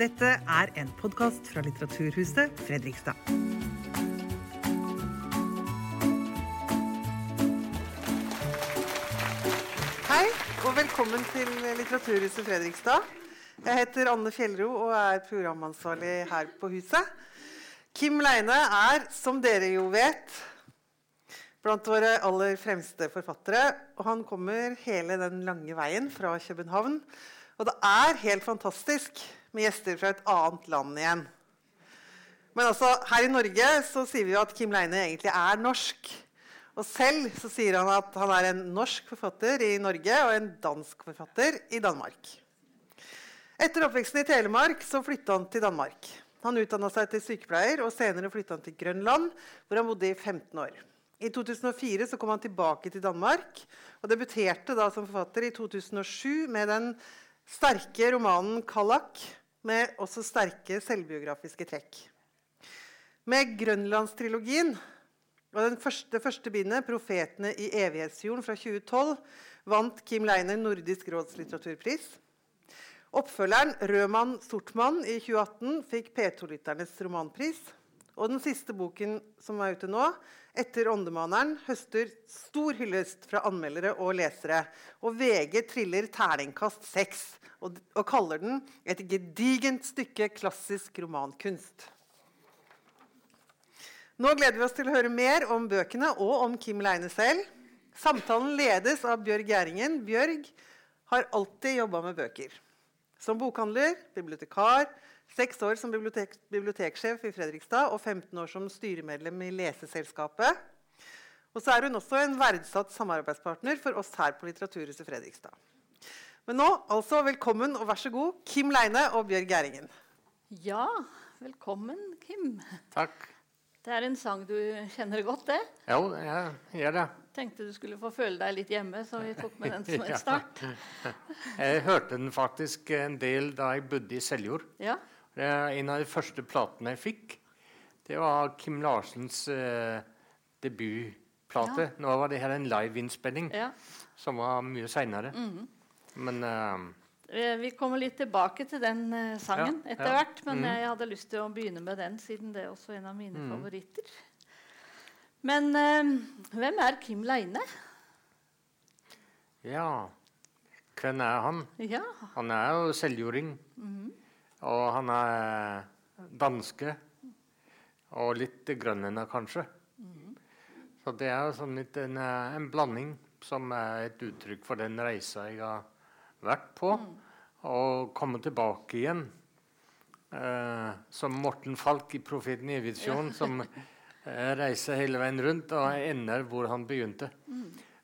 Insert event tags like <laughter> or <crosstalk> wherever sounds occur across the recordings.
Dette er en podkast fra Litteraturhuset Fredrikstad. Hei, og velkommen til Litteraturhuset Fredrikstad. Jeg heter Anne Fjellro og er programansvarlig her på huset. Kim Leine er, som dere jo vet, blant våre aller fremste forfattere. Og han kommer hele den lange veien fra København. Og det er helt fantastisk med gjester fra et annet land igjen. Men altså, her i Norge så sier vi jo at Kim Leine egentlig er norsk. Og selv så sier han at han er en norsk forfatter i Norge og en dansk forfatter i Danmark. Etter oppveksten i Telemark så flytta han til Danmark. Han utdanna seg til sykepleier, og senere flytta han til Grønland, hvor han bodde i 15 år. I 2004 så kom han tilbake til Danmark og debuterte da som forfatter i 2007 med den sterke romanen 'Kallak', med også sterke selvbiografiske trekk. Med Grønlandstrilogien og første, det første bindet, 'Profetene i evighetsjorden' fra 2012, vant Kim Leiner Nordisk råds litteraturpris. Oppfølgeren 'Rødmann Sortmann' i 2018 fikk P2-lytternes romanpris. Og den siste boken som er ute nå, 'Etter åndemaneren', høster stor hyllest fra anmeldere og lesere. Og VG triller terningkast seks og, og kaller den et gedigent stykke klassisk romankunst. Nå gleder vi oss til å høre mer om bøkene og om Kim Leine selv. Samtalen ledes av Bjørg Gjæringen. Bjørg har alltid jobba med bøker. Som bokhandler, bibliotekar, seks år som bibliotek biblioteksjef i Fredrikstad og 15 år som styremedlem i Leseselskapet. Og så er hun også en verdsatt samarbeidspartner for oss her på Litteraturhuset Fredrikstad. Men nå, altså, velkommen og vær så god, Kim Leine og Bjørg Gæringen. Ja, velkommen, Kim. Takk. Det er en sang du kjenner godt, det? Jo, jeg gjør det. Tenkte du skulle få føle deg litt hjemme, så vi tok med den som en <laughs> start. Jeg hørte den faktisk en del da jeg bodde i Seljord. Ja, Det er en av de første platene jeg fikk. Det var Kim Larsens eh, debutplate. Ja. Nå var det her en liveinnspilling ja. som var mye seinere. Mhm. Men eh, Eh, Vi kommer litt tilbake til den eh, sangen Ja, etter hvert, men Mhm. jeg hadde lyst til å begynne med den, siden det er også en av mine Mhm. favoritter. Men eh, hvem er Kim Leine? ja Hvem er han? Ja, Han er jo seljording. mhm. Og han er danske. Og litt grønlender, kanskje. Så det er sånn litt en, eh, en blanding som er et uttrykk for den reisa jeg har vært på. Og komme tilbake igjen. Eh, som Morten Falk i 'Profeten i evighetsjorden', som eh, reiser hele veien rundt og ender hvor han begynte.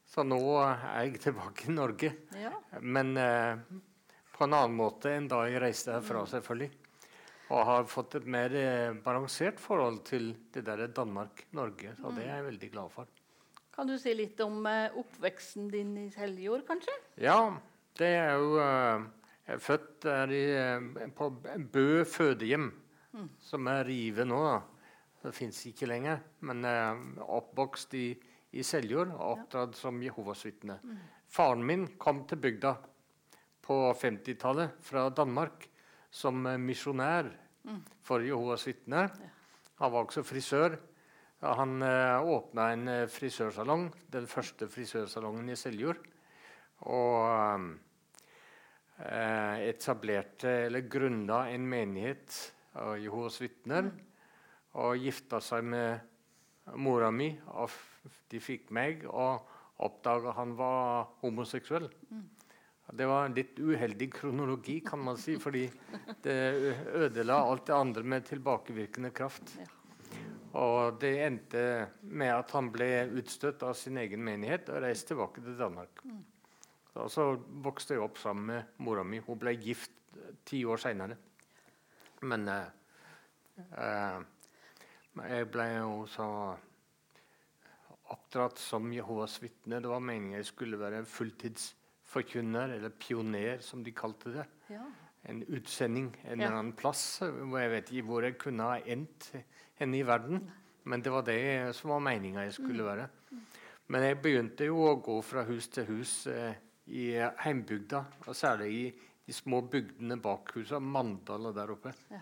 Så nå er jeg tilbake i Norge. ja. Men eh, på en annen måte enn da jeg reiste herfra, selvfølgelig. Og har fått et mer eh, balansert forhold til det der Danmark-Norge. Så det er jeg veldig glad for. Kan du si litt om eh, oppveksten din i Seljord, kanskje? Ja, det er jo eh, Jeg er født i, på Bø fødehjem, som er rivet nå. da. Det fins ikke lenger. Men oppvokst i, i Seljord og oppdratt som Jehovas vitne. Faren min kom til bygda på 50-tallet fra Danmark som eh, misjonær for Jehovas vitner. Han var også frisør. Han eh, åpna en eh, frisørsalong, den første frisørsalongen i Seljord. Og eh, etablerte, eller grunna, en menighet av Jehovas vitner. Og gifta seg med mora mi. Og de fikk meg, og oppdaga han var homoseksuell. Det var en litt uheldig kronologi, kan man si, fordi det ødela alt det andre med tilbakevirkende kraft. Og det endte med at han ble utstøtt av sin egen menighet og reiste tilbake til Danmark. Og så vokste jeg opp sammen med mora mi. Hun ble gift eh, ti år seinere. Men eh, eh, jeg ble jo så oppdratt som Jehovas vitne. Det var meningen jeg skulle være en fulltidsforkynner, eller pioner, som de kalte det Ja. en utsending en eller annen plass. Hvor jeg vet ikke hvor jeg kunne ha endt henne i verden. Men det var det som var meninga jeg skulle være. Men jeg begynte jo å gå fra hus til hus eh, i heimbygda, og særlig i de små bygdene bak huset, Mandal og der oppe. Ja.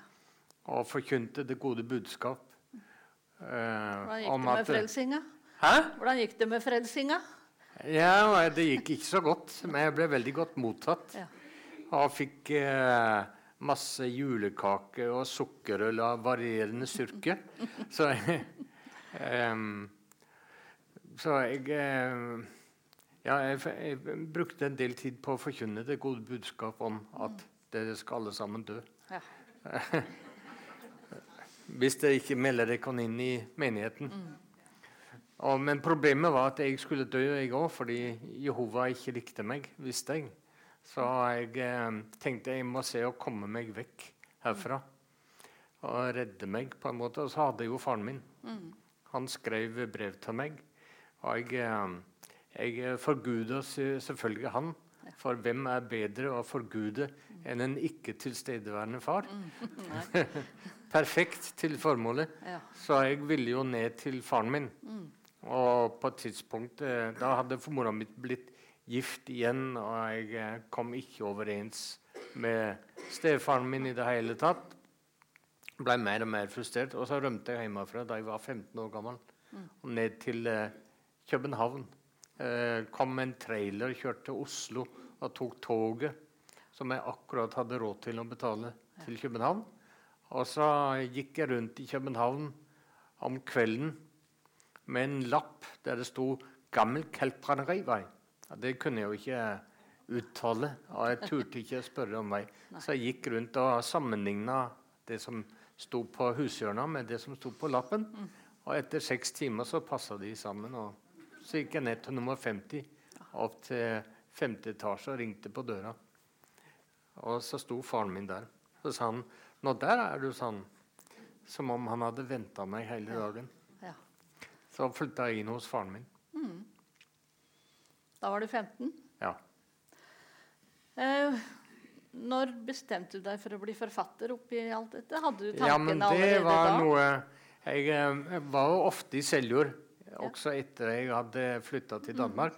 Og forkynte det gode budskap. eh, Hvordan gikk om det med at- frelsinga? Hæ? Hvordan gikk det med frelsinga? Ja, det gikk ikke så godt, men jeg ble veldig godt mottatt. Ja. Og fikk eh, masse julekake og sukkerøl av varierende styrke. <laughs> så em, så jeg eh, Ja, jeg, jeg brukte en del tid på å forkynne det gode budskap om at dere skal alle sammen dø. Ja. <laughs> Hvis dere ikke melder dere inn i menigheten. Og, men problemet var at jeg skulle dø, jeg òg, fordi Jehova ikke likte meg, visste jeg. Så jeg eh, tenkte jeg må se å komme meg vekk herfra. Og redde meg, på en måte. Og så hadde jeg jo faren min. Han skrev brev til meg. Og jeg, eh, jeg forguda se- selvfølgelig han. For hvem er bedre å forgude enn en ikke tilstedeværende far? <laughs> Perfekt til formålet. Ja. Så jeg ville jo ned til faren min. Og på et tidspunkt eh, Da hadde mora mi blitt gift igjen, og jeg eh, kom ikke overens med stefaren min i det hele tatt. Ble mer og mer frustrert. Og så rømte jeg hjemmefra da jeg var 15 år gammel. Og ned til eh, København. Kom med en trailer, kjørte til Oslo og tok toget, som jeg akkurat hadde råd til å betale, til København. Og så gikk jeg rundt i København om kvelden med en lapp der det sto 'Gammel Keltbrannerivei'. Ja, det kunne jeg jo ikke uttale, og jeg turte ikke spørre om vei. Så jeg gikk rundt og sammenligna det som sto på hushjørna, med det som sto på lappen. Og etter seks timer så passa de sammen. og Så gikk jeg ned til nummer 50, opp til femte etasje og ringte på døra. Og så sto faren min der. Så sa han 'Nå, der er du', sa han. Som om han hadde venta meg hele dagen. Ja. Så flytta jeg inn hos faren min. Da var du 15. Ja. Eh, når bestemte du deg for å bli forfatter oppi alt dette? Hadde du tankene ja, men det allerede var da? noe Jeg jeg, var jo ofte i Seljord, også etter jeg hadde flytta til Danmark.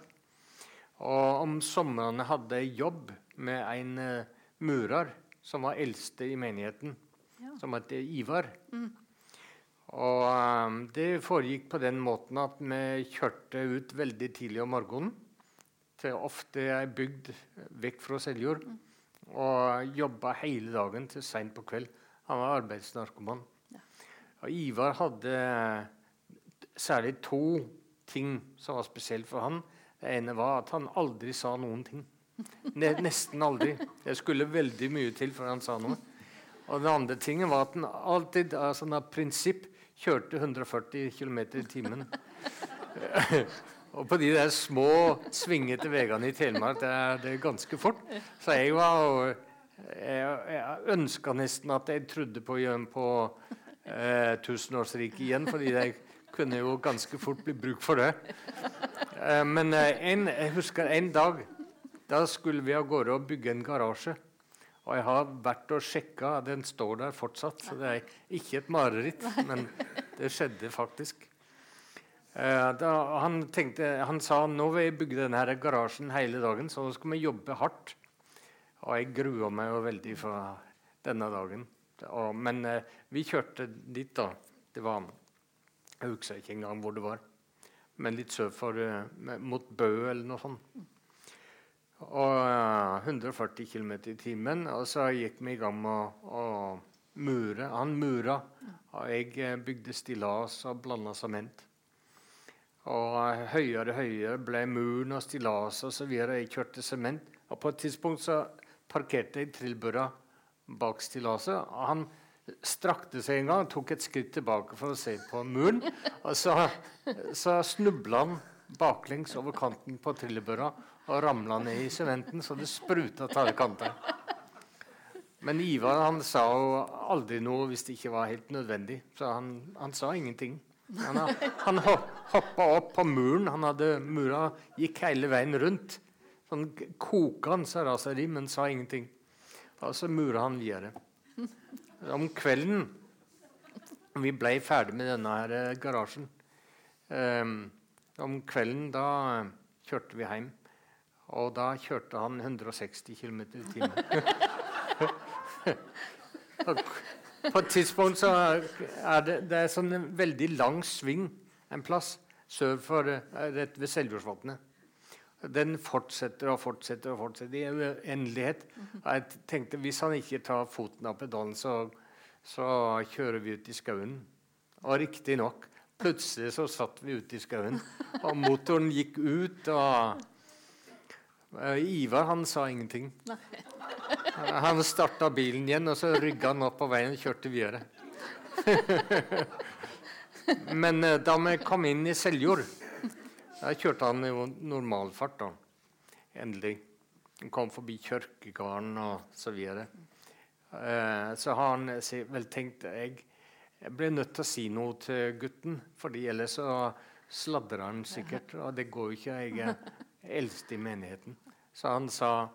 Og om somrene hadde jeg jobb med en eh, murer som var eldste i menigheten, Ja. som het Ivar. Og eh, det foregikk på den måten at vi kjørte ut veldig tidlig om morgenen til ofte ei bygd vekk fra Seljord. Og jobba hele dagen til seint på kveld. Han var arbeidsnarkoman. Og Ivar hadde særlig to ting som var spesielt for han. Det ene var at han aldri sa noen ting. Nesten aldri. Det skulle veldig mye til før han sa noe. Og den andre tingen var at han alltid av av prinsipp kjørte 140 km i timen. <laughs> Og på de der små, svingete veiene i Telemark, det er det ganske fort. Så jeg var Jeg, jeg ønska nesten at jeg trodde på, på eh, tusenårsriket igjen, fordi jeg kunne jo ganske fort bli bruk for det. Eh, men eh, en, jeg husker en dag da skulle vi av gårde og bygge en garasje. Og jeg har vært og sjekka, den står der fortsatt. Så det er ikke et mareritt, men det skjedde faktisk. Eh, da, han, tenkte, han sa nå vil jeg bygge denne garasjen hele dagen, så nå skal vi jobbe hardt. Og jeg grua meg jo veldig for denne dagen. Og, men eh, vi kjørte dit, da. Det var Jeg husker ikke engang hvor det var. Men litt sør for eh, mot Bø eller noe sånt. Og eh, 140 km i timen. Og så gikk vi i gang med å, å mure. Han mura, og jeg eh, bygde stillas og blanda sement. Og eh, høyere og høyere ble muren og stillaset osv. Jeg kjørte sement. Og på et tidspunkt så parkerte jeg trillbøra bak stillaset. Og han strakte seg en gang tok et skritt tilbake for å se på muren. Og så, så snubla han baklengs over kanten på trillebøra og ramla ned i sementen, så det spruta til kanter. Men Ivar han sa jo aldri noe hvis det ikke var helt nødvendig. Så han, han sa ingenting. Han, han hoppa opp på muren. Han hadde Mura gikk hele veien rundt. Sånn kokende av raseri, men sa ingenting. Og så mura han videre. Om kvelden Vi ble ferdig med denne her eh, garasjen. Um, om kvelden da eh, kjørte vi hjem. Og da kjørte han 160 km i timen. <laughs> På et tidspunkt så er det, det er sånn en veldig lang sving en plass sør for eh, rett ved Seljordsvatnet. Den fortsetter og fortsetter og fortsetter i uendelighet. Og jeg tenkte hvis han ikke tar foten av pedalen, så, så kjører vi ut i skauen. Og riktignok, plutselig så satt vi ute i skauen, og motoren gikk ut. og Ivar han sa ingenting. <laughs> Han starta bilen igjen, og så rygga han opp på veien og kjørte videre. <laughs> Men eh, da vi kom inn i Seljord, da kjørte han i normalfart. da, Endelig. Han kom forbi kirkegården og så videre. Eh, så har han vel tenkt jeg, jeg ble nødt til å si noe til gutten, fordi ellers så sladrer han sikkert. Og det går jo ikke. Jeg er eldst i menigheten. Så han sa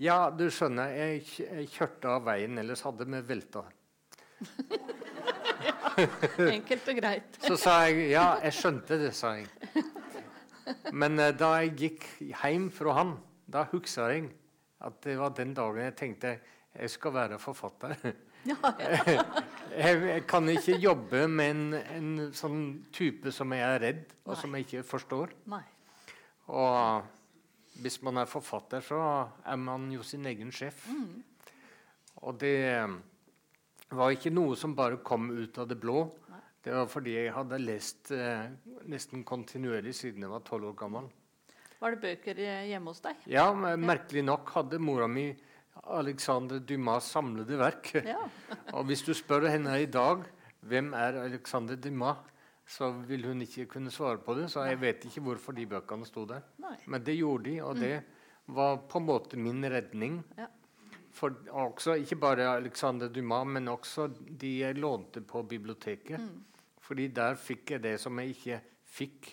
ja, du skjønner, jeg, kjørte av veien, ellers hadde vi velta. <laughs> Enkelt og greit. Så sa jeg ja, jeg skjønte det, sa jeg. Men eh, da jeg gikk hjem fra han, da huska jeg at det var den dagen jeg tenkte jeg skal være forfatter. <laughs> Ja, <laughs> Jeg, jeg kan ikke jobbe med en, en sånn type som jeg er redd, og Nei. som jeg ikke forstår. Nei. Og hvis man er forfatter, så er man jo sin egen sjef. Og det var ikke noe som bare kom ut av det blå. Det var fordi jeg hadde lest eh, nesten kontinuerlig siden jeg var tolv år gammel. Var det bøker eh, hjemme hos deg? Ja, men Merkelig nok hadde mora mi Alexander Dumas' samlede verk. Ja. <laughs> Og hvis du spør henne i dag hvem er Alexander Dumas, så ville hun ikke kunne svare på det. Så jeg vet ikke hvorfor de bøkene sto der. Nei. Men det gjorde de, og det var på en måte min redning. Ja. For også, ikke bare Alexander Dumas, men også de jeg lånte på biblioteket. Fordi der fikk jeg det som jeg ikke fikk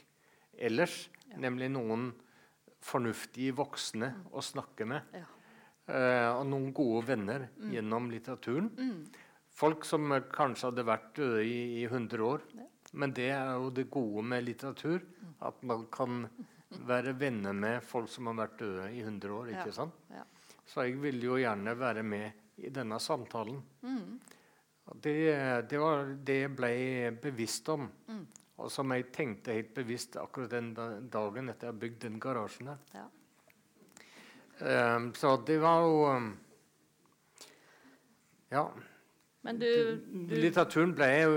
ellers, nemlig noen fornuftige voksne å snakke med. Ja. Eh, og noen gode venner gjennom litteraturen. Folk som kanskje hadde vært døde i, i 100 år. Men det er jo det gode med litteratur. At man kan være venner med folk som har vært døde i 100 år. ikke sant? Ja. Så jeg ville jo gjerne være med i denne samtalen. Mm. det, det var det jeg ble bevisst om. Og som jeg tenkte helt bevisst akkurat den dagen etter jeg har bygd den garasjen der. Ja. Um, så det var jo um, Ja. Men du, du Litteraturen ble jo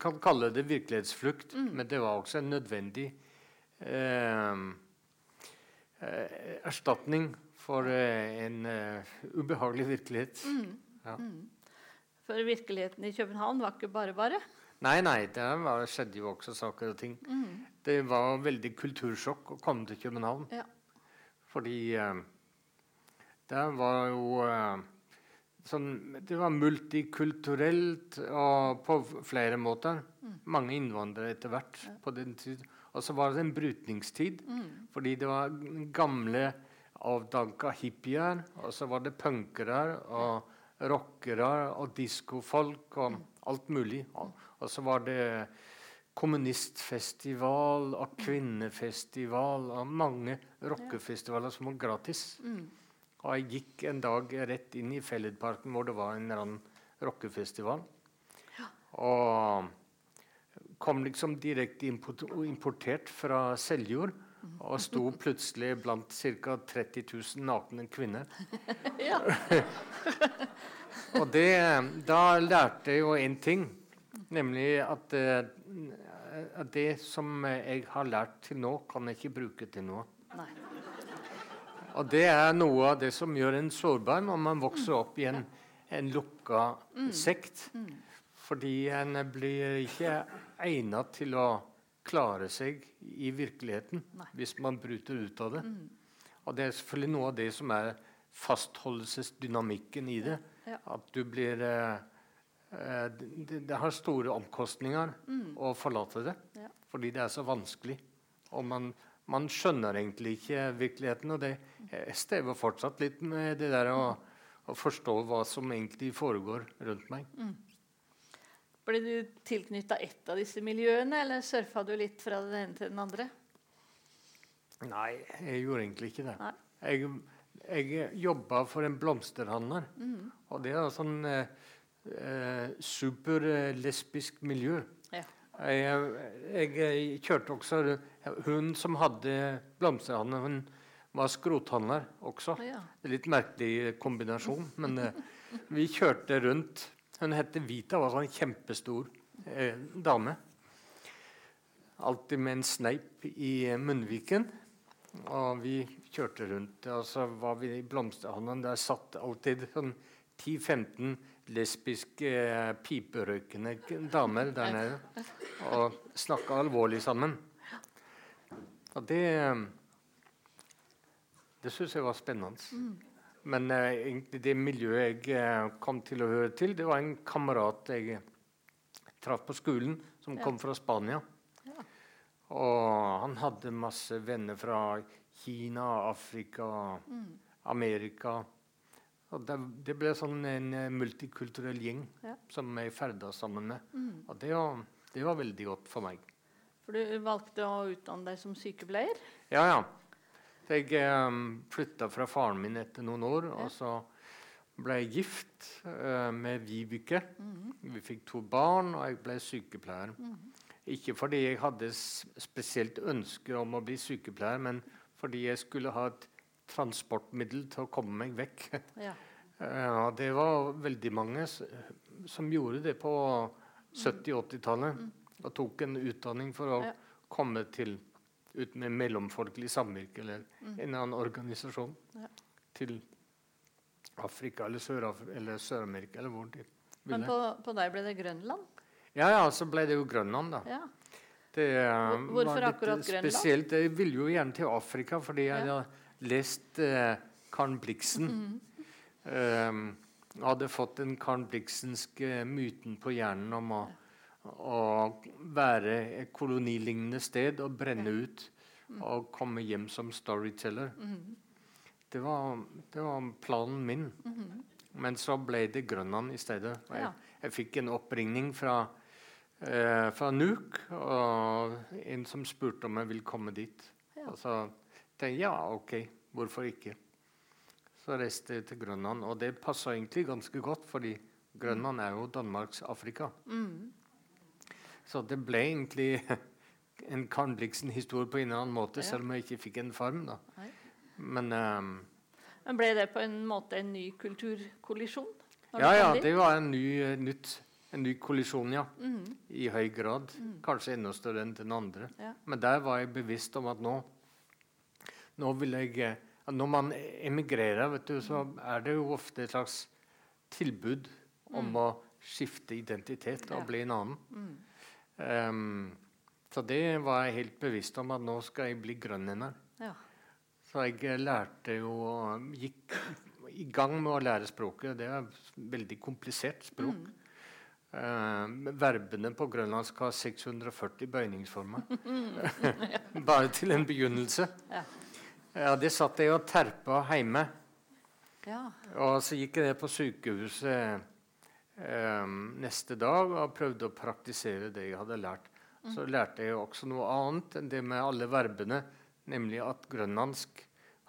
kan kalle det virkelighetsflukt, men det var også en nødvendig ehm, eh, erstatning for eh, en uh, ubehagelig virkelighet. Ja. For virkeligheten i København var ikke bare bare. Nei, nei, der var, skjedde jo også saker og ting. Det var veldig kultursjokk å komme til København. Ja. Fordi uh, der var jo eh, sånn Det var multikulturelt og på flere måter. Mange innvandrere etter hvert på den tiden. Og så var det en brytningstid. Fordi det var gamle, avdanka hippier, og så var det punkere og rockere og diskofolk og alt mulig. Og, og så var det kommunistfestival og kvinnefestival og mange rockefestivaler som var gratis. Og jeg gikk en dag rett inn i Felledparken hvor det var en eller annen rockefestival. Og kom liksom direkte importert fra Seljord. Og sto plutselig blant ca. 30 000 nakne kvinner. <laughs> Ja. <laughs> Og det, da lærte jeg jo én ting, nemlig at, eh, at det som jeg har lært til nå, kan jeg ikke bruke til noe. Nei. Og det er noe av det som gjør en sårbar når man vokser opp i en, en lukka sekt. Fordi en blir ikke egnet til å klare seg i virkeligheten hvis man bryter ut av det. Og det er selvfølgelig noe av det som er fastholdelsesdynamikken i det. At du blir eh, eh, det, det har store omkostninger å forlate det. Fordi det er så vanskelig. Og man, man skjønner egentlig ikke virkeligheten. Og det jeg strever fortsatt litt med det der å, å forstå hva som egentlig foregår rundt meg. Ble du tilknytta ett av disse miljøene, eller surfa du litt fra den ene til den andre? Nei, jeg gjorde egentlig ikke det. Nei. Jeg, jeg jobba for en blomsterhandler. Og det er sånn eh, eh, superlesbisk miljø. Jeg, jeg, kjørte også Hun som hadde blomsterhandel, hun var skrothandler også. Ja. Litt merkelig kombinasjon, men eh, vi kjørte rundt. Hun het Vita, var en kjempestor eh, dame. Alltid med en sneip i munnviken. Og vi kjørte rundt, og så var vi i blomsterhandelen. Der satt alltid sånn 10-15 lesbiske, eh, piperøykende damer der nede og snakka alvorlig sammen. Og det eh, Det syns jeg var spennende. Men eh, egentlig det miljøet jeg kom til å høre til, det var en kamerat jeg traff på skolen, som kom fra Spania. Og han hadde masse venner fra Kina, Afrika, Amerika. Og det, det ble sånn en eh, multikulturell gjeng Ja. som jeg ferdes sammen med. Og det var, det var veldig godt for meg. For du valgte å utdanne deg som sykepleier? Ja, ja. Jeg um, flytta fra faren min etter noen år, Ja. og så ble jeg gift uh, med Vibeke. Vi fikk to barn, og jeg ble sykepleier. Ikke fordi jeg hadde spesielt ønske om å bli sykepleier, men fordi jeg skulle ha et transportmiddel til å komme meg vekk. Ja. <laughs> ja det var veldig mange som gjorde det på 70-80-tallet. Og tok en utdanning for å Ja. komme til ut med mellomfolkelig samvirke eller en eller annen organisasjon Ja. til Afrika eller Sør-Amerika eller Sør-Amerika eller hvor de Men på, på deg ble det Grønland? Ja, ja, så ble det jo Grønland, da. Ja. Det eh, hvorfor akkurat Grønland? spesielt. Jeg ville jo gjerne til Afrika fordi jeg Ja. Lest eh, Karen Blixen. Mm. Um, hadde fått den Karen Blixenske myten på hjernen om å, å være et kolonilignende sted og brenne ut Mm. og komme hjem som storyteller. Mhm. Det, var, det var planen min. Men så ble det Grønland i stedet. Jeg. Jeg fikk en oppringning fra, eh, fra Nuuk, og en som spurte om jeg ville komme dit. Og så tenkte jeg ja, OK, hvorfor ikke? Så reiste jeg til Grønland, og det passa egentlig ganske godt, fordi Grønland er jo Danmarks Afrika. Mm. Så det ble egentlig <laughs> en Karen Blixen-historie på en eller annen måte, Ja. selv om jeg ikke fikk en farm. da. Nei. Men um, Men ble det på en måte en ny kulturkollisjon? Ja, ja, det var en ny, uh, nytt, en ny kollisjon, ja. Mm. I høy grad. Kanskje enda større enn den andre. Ja. Men der var jeg bevisst om at nå Nå vil jeg eh, Når man emigrerer, vet du, så er det jo ofte et slags tilbud om å skifte identitet og Mm. Ja. bli en annen. Mm. Um, så det var jeg helt bevisst om at nå skal jeg bli grønlender. Ja. Så jeg eh, lærte jo Gikk i gang med å lære språket. Det er et veldig komplisert språk. Mm. Uh, verbene på grønlandsk har 640 bøyningsformer. <laughs> <laughs> Bare til en begynnelse. Ja. Ja, det satt jeg og terpa hjemme. ja. Og så gikk jeg ned på sykehuset eh, neste dag og prøvde å praktisere det jeg hadde lært. Så lærte jeg også noe annet enn det med alle verbene, nemlig at grønlandsk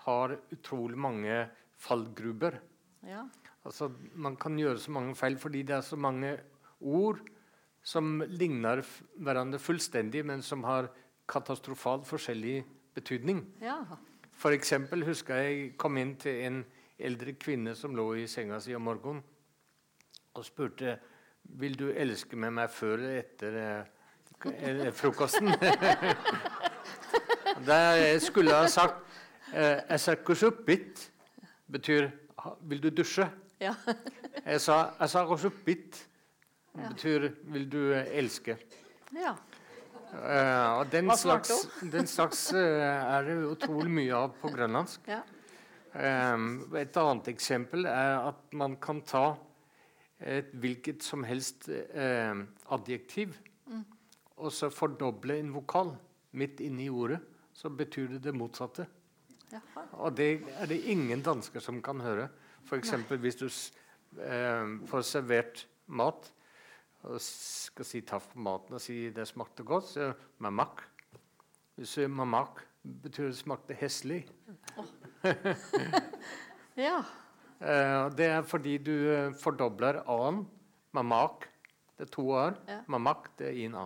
har utrolig mange fallgruber. ja. Altså, man kan gjøre så mange feil fordi det er så mange ord som ligner hverandre fullstendig, men som har katastrofalt forskjellig betydning. ja. Eksempel husker jeg kom inn til en eldre kvinne som lå i senga si om morgenen, og spurte vil du elske med meg før eller etter eh, frokosten. <laughs> Der jeg skulle ha sagt eh, «Esakusuppit» betyr 'vil du dusje'? ja. «Esakusuppit» betyr 'vil du eh, elske'? ja. Eh, og den slags, <laughs> den slags uh, er det utrolig mye av på grønlandsk. ja. Um, et annet eksempel er at man kan ta et hvilket som helst uh, adjektiv og så fordoble en vokal midt inne i ordet, så betyr det det motsatte. Jaha. Og det er det ingen dansker som kan høre. F.eks. hvis du får servert mat og skal si takk for maten og si det smakte godt, så er det mamak. Hvis du sier mamak, betyr det smakte heslig. <laughs> Ja. Eh, det er fordi du eh, fordobler a-en. Mamak. Det er to a-er. Ja. Mamak, det er én a.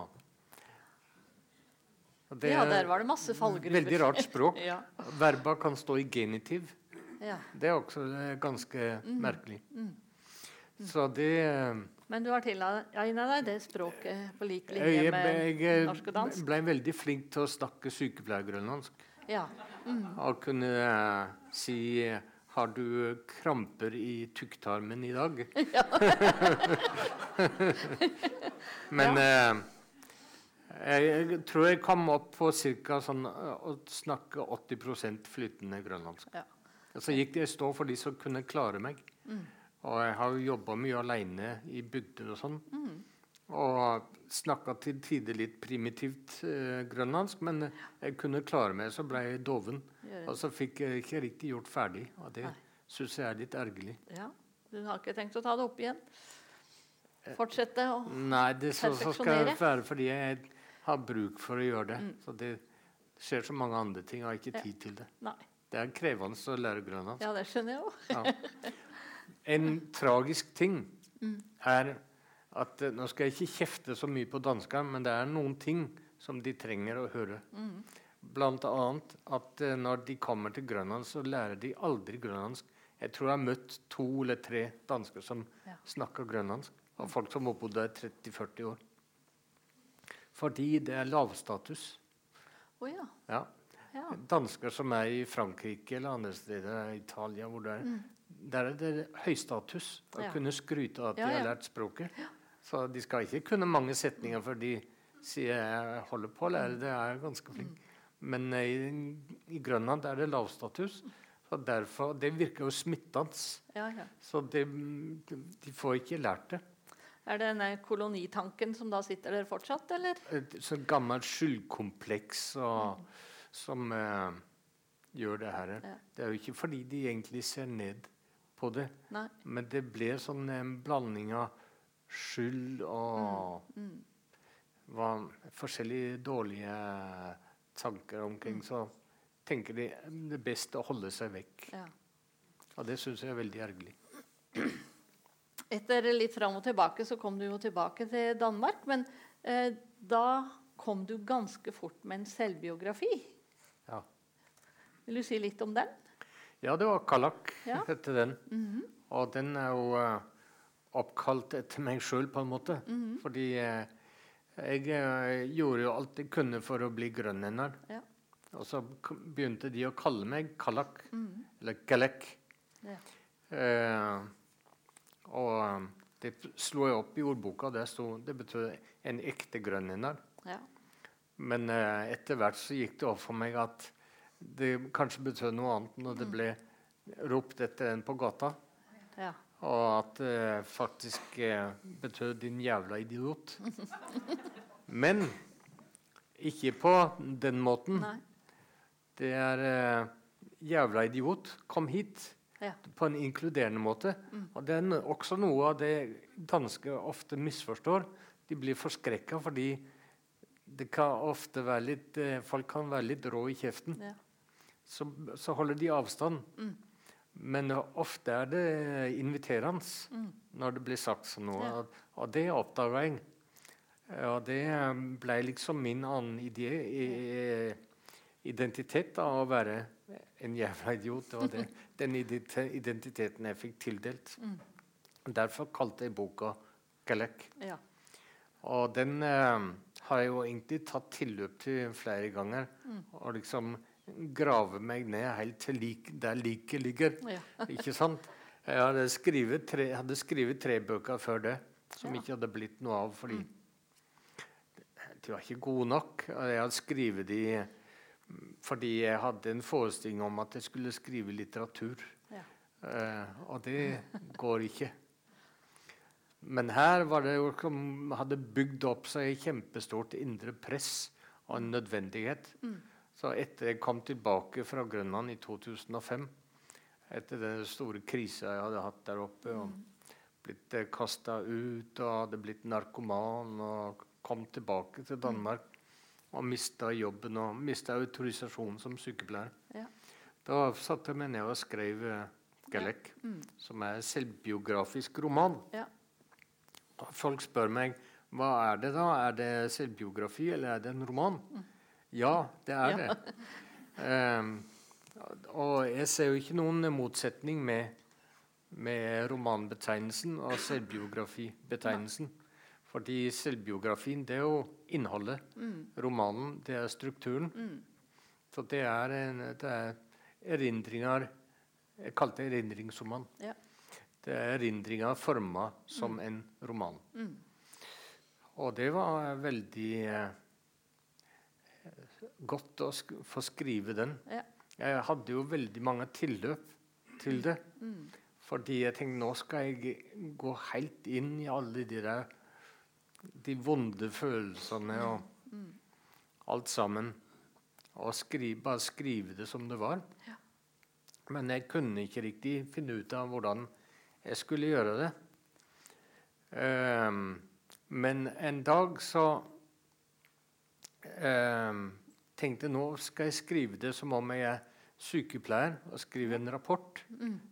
Det ja, er der var det masse fallgruver. veldig rart språk. <laughs> ja. Verba kan stå i genitiv. ja. Det er også eh, ganske Mm. merkelig. Så det Men du har tilegna deg det språket på lik jeg, linje jeg, med jeg norsk og dansk? ble veldig flink til å snakke sykepleiergrønlandsk. Ja. Og kunne uh, si eh, Har du kramper i tykktarmen i dag? <laughs> Ja. <laughs> Men eh, jeg, jeg tror jeg kom opp på ca. Sånn, eh, å snakke 80 flytende grønlandsk. Ja. Så gikk det i stå for de som kunne klare meg. Og jeg har jo jobba mye aleine i bygder og sånn. Og snakka til tider litt primitivt eh, grønlandsk, men jeg kunne klare meg, så ble jeg doven. Og så fikk jeg ikke riktig gjort ferdig. Og det syns jeg er litt ergerlig. ja. Du har ikke tenkt å ta det opp igjen? Fortsette å Nei, det så, så skal det være fordi jeg har bruk for å gjøre det. Så det skjer så mange andre ting, jeg har ikke tid til det. Nei. Det er krevende å lære grønlandsk. Ja, det skjønner jeg òg. Ja. <laughs> En tragisk ting er at eh, Nå skal jeg ikke kjefte så mye på danskene, men det er noen ting som de trenger å høre. Blant annet at eh, når de kommer til Grønland, så lærer de aldri grønlandsk. Jeg tror jeg har møtt to eller tre dansker som Ja. snakker grønlandsk. Og folk som har bodd der 30-40 år. Fordi det er lavstatus. Oh, ja. Ja. Dansker som er i Frankrike eller andre steder, Italia hvor det er, Der er det høystatus å Mm. Ja. kunne skryte av at Ja, de har lært språket. Så de skal ikke kunne mange setninger før de sier jeg holder på å lære det, jeg er ganske flink. Mm. Men eh, i, i Grønland er det lavstatus. Så derfor, Det virker jo smittende. ja, ja. Så det, de får ikke lært det. Er det denne kolonitanken som da sitter der fortsatt, eller? et sånn gammelt skyldkompleks og, som uh, gjør det her. Ja. Det er jo ikke fordi de egentlig ser ned på det, Nei. men det ble sånn en blanding av skyld og hva, forskjellige dårlige tanker omkring. Så tenker de det er best å holde seg vekk. Ja. Og det syns jeg er veldig ergerlig. Etter litt fram og tilbake så kom du jo tilbake til Danmark, men eh, da kom du ganske fort med en selvbiografi. Ja. Vil du si litt om den? Ja, det var Kallak Ja. <laughs> etter den. Og den er jo uh, oppkalt etter meg sjøl, på en måte. Fordi uh, jeg uh, gjorde jo alt jeg kunne for å bli grønlender. Ja. Og så begynte de å kalle meg Kalak, eller Galek. Ja. Og det slo jeg opp i ordboka. Der sto, det betød en ekte grønlender. Ja. Men etter hvert så gikk det opp for meg at det kanskje betød noe annet når det ble ropt etter en på gata. ja. Og at det faktisk eh, betød 'din jævla idiot'. <laughs> Men ikke på den måten. Nei. Det er eh, 'jævla idiot, kom hit'. Ja. På en inkluderende måte. Og det er også noe av det dansker ofte misforstår. De blir forskrekka fordi det kan ofte være litt, eh, folk kan være litt rå i kjeften. Ja. Så, så holder de avstand. Men eh, ofte er det inviterende når det blir sagt sånn noe. Ja. Og, og det oppdaga jeg. Og det eh, ble liksom min annen idé, i, identitet da, å være en jævla idiot. Det var <laughs> det, den identiteten jeg fikk tildelt. Derfor kalte jeg boka 'Galek'. ja. Og den eh, har jeg jo egentlig tatt tilløp til flere ganger. Og liksom grave meg ned helt til lik, der liket ligger. Ja. <laughs> ikke sant? Jeg hadde skrevet tre, hadde skrevet tre bøker før det som Ja. ikke hadde blitt noe av fordi de var ikke gode nok. Jeg hadde skrevet de mm, fordi jeg hadde en forestilling om at jeg skulle skrive litteratur. Ja. Eh, og det går ikke. Men her var det jo som hadde bygd opp seg et kjempestort indre press og en nødvendighet. Så etter jeg kom tilbake fra Grønland i 2005, etter den store krisa jeg hadde hatt der oppe, og blitt eh, kasta ut og hadde blitt narkoman og kom tilbake til Danmark og mista jobben og mista autorisasjonen som sykepleier. Ja. Da satte jeg meg ned og skrev Gellek, ja. mm. som er en selvbiografisk roman. Ja. Folk spør meg hva er det da? Er det selvbiografi, eller er det en roman? Ja, det er Ja. det. Um, og jeg ser jo ikke noen motsetning med, med romanbetegnelsen og selvbiografibetegnelsen. Fordi selvbiografien, det er jo innholdet. Romanen, det er strukturen. Så det er, en, det er erindringer Jeg kalte det erindringsroman. Ja. Det er erindringer forma som en roman. Og det var veldig eh, godt å få skrive den. Ja. Jeg hadde jo veldig mange tilløp til det. Fordi jeg tenkte nå skal jeg gå helt inn i alle de der De vonde følelsene og alt sammen. Og skri, bare skrive det som det var. Men jeg kunne ikke riktig finne ut av hvordan jeg skulle gjøre det. Um, men en dag så ehm, tenkte nå skal jeg skrive det som om jeg er sykepleier og skrive en rapport.